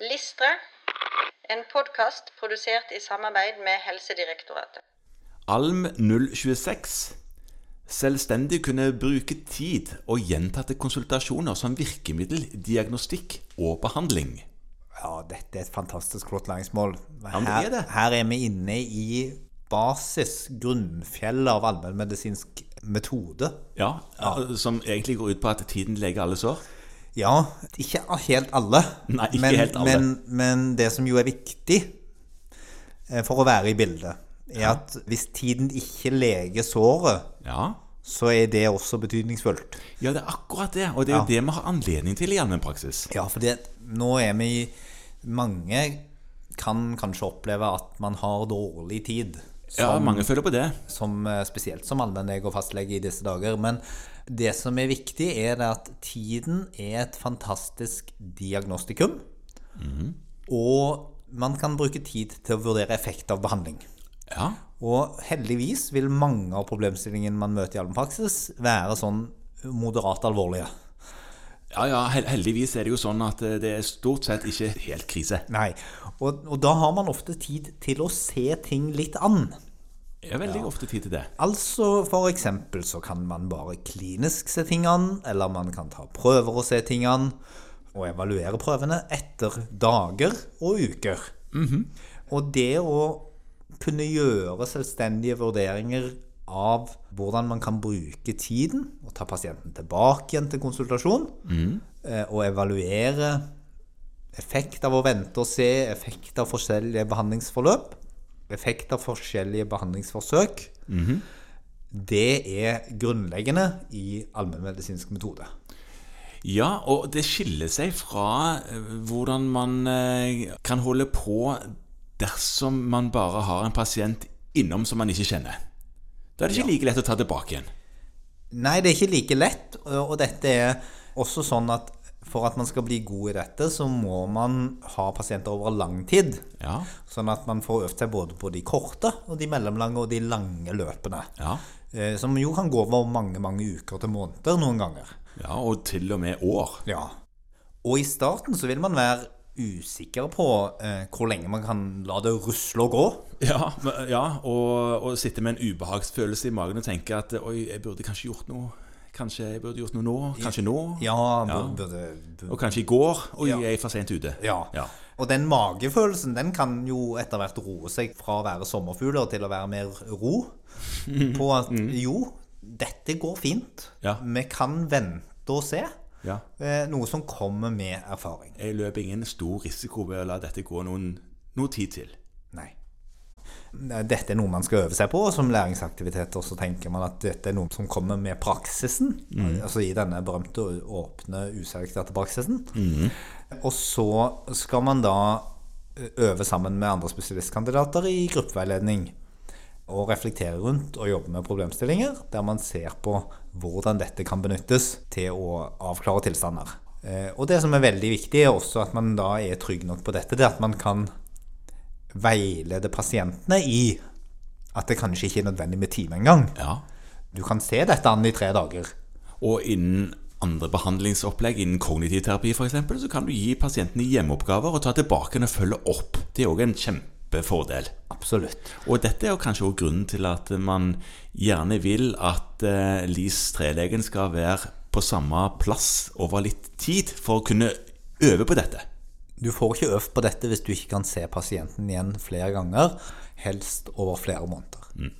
Listre, en podkast produsert i samarbeid med Helsedirektoratet. Alm 026. Selvstendig kunne bruke tid og gjentatte konsultasjoner som virkemiddel, diagnostikk og behandling. Ja, dette er et fantastisk flott læringsmål. Ja, er. Her, her er vi inne i basis, grunnfjellet av allmennmedisinsk metode. Ja, Som egentlig går ut på at tiden leger alle sår. Ja, ikke helt alle. Nei, ikke men, helt alle. Men, men det som jo er viktig eh, for å være i bildet, er at hvis tiden ikke leger såret, Ja. så er det også betydningsfullt. ja, det er akkurat det. Og det er jo det vi har anledning til i allmennpraksis. Ja, for det, nå er vi Mange kan kanskje oppleve at man har dårlig tid. Ja, mange føler på det. som, eh, spesielt som allmennlege og fastlege i disse dager. Men det som er viktig, er at tiden er et fantastisk diagnostikum. Og man kan bruke tid til å vurdere effekt av behandling. Ja. Og heldigvis vil mange av problemstillingene man møter i allmennpraksis, være sånn moderat alvorlige. Ja, ja, heldigvis er det jo sånn at eh, det er stort sett ikke helt krise. Nei, og, og da har man ofte tid til å se ting litt an. Jeg har veldig ofte tid til det. Altså for eksempel så kan man bare klinisk se ting an, eller man kan ta prøver og se ting an, og evaluere prøvene etter dager og uker. Og det å kunne gjøre selvstendige vurderinger av hvordan man kan bruke tiden, og ta pasienten tilbake igjen til konsultasjon, mm. og evaluere effekt av å vente og se, effekt av forskjellige behandlingsforløp, effekt av forskjellige behandlingsforsøk, det er grunnleggende i allmennmedisinsk metode. Ja, og det skiller seg fra eh, hvordan man eh, kan holde på dersom man bare har en pasient innom som man ikke kjenner. Da er det ikke like lett å ta tilbake igjen. Nei, det er ikke like lett, og dette er også sånn at for at man skal bli god i dette, så må man ha pasienter over lang tid. Ja, Sånn at man får øvd seg både på de korte, og de mellomlange og de lange løpene. ja, Eh, Som jo kan gå over mange, mange uker til måneder noen ganger. ja, og til og med år. Ja. Og i starten så vil man være usikker på eh, hvor lenge man kan la det rusle og gå. Ja, men- ja og, og sitte med en ubehagsfølelse i magen og tenke at oi, jeg burde kanskje gjort noe. Kanskje jeg burde gjort noe nå. Kanskje nå. Ja, Ja. burde, burde, burde. Og kanskje i går. Oi, Ja. jeg er for sent ute. Ja. Ja. Og den magefølelsen den kan jo etter hvert roe seg fra å være sommerfugler til å være mer ro. På at jo, dette går fint. Ja. Vi kan vente og se. Ja. Eh, Noe som kommer med erfaring. Jeg løper ingen stor risiko ved å la dette gå noen, noe tid til. Nei. Dette er noe man skal øve seg på, og som læringsaktivitet så tenker man at dette er noe som kommer med praksisen. Altså i denne berømte åpne, uselekterte praksisen. Og så skal man da øve sammen med andre spesialistkandidater i gruppeveiledning. Og reflektere rundt og jobbe med problemstillinger der man ser på hvordan dette kan benyttes til å avklare tilstander. Eh, Og det som er veldig viktig, er også at man da er trygg nok på dette. Det er at man kan veilede pasientene i at det kanskje ikke er nødvendig med time engang. Ja. Du kan se dette an i tre dager. Og innen andre behandlingsopplegg, innen kognitiv terapi f.eks., så kan du gi pasientene hjemmeoppgaver og ta tilbake og følge opp. Det er òg en kjempefordel. Absolutt. Og dette er jo kanskje også grunnen til at man gjerne vil at eh, LIS-3-legen skal være på samme plass over litt tid for å kunne øve på dette. Du får ikke øvd på dette hvis du ikke kan se pasienten igjen flere ganger, helst over flere måneder.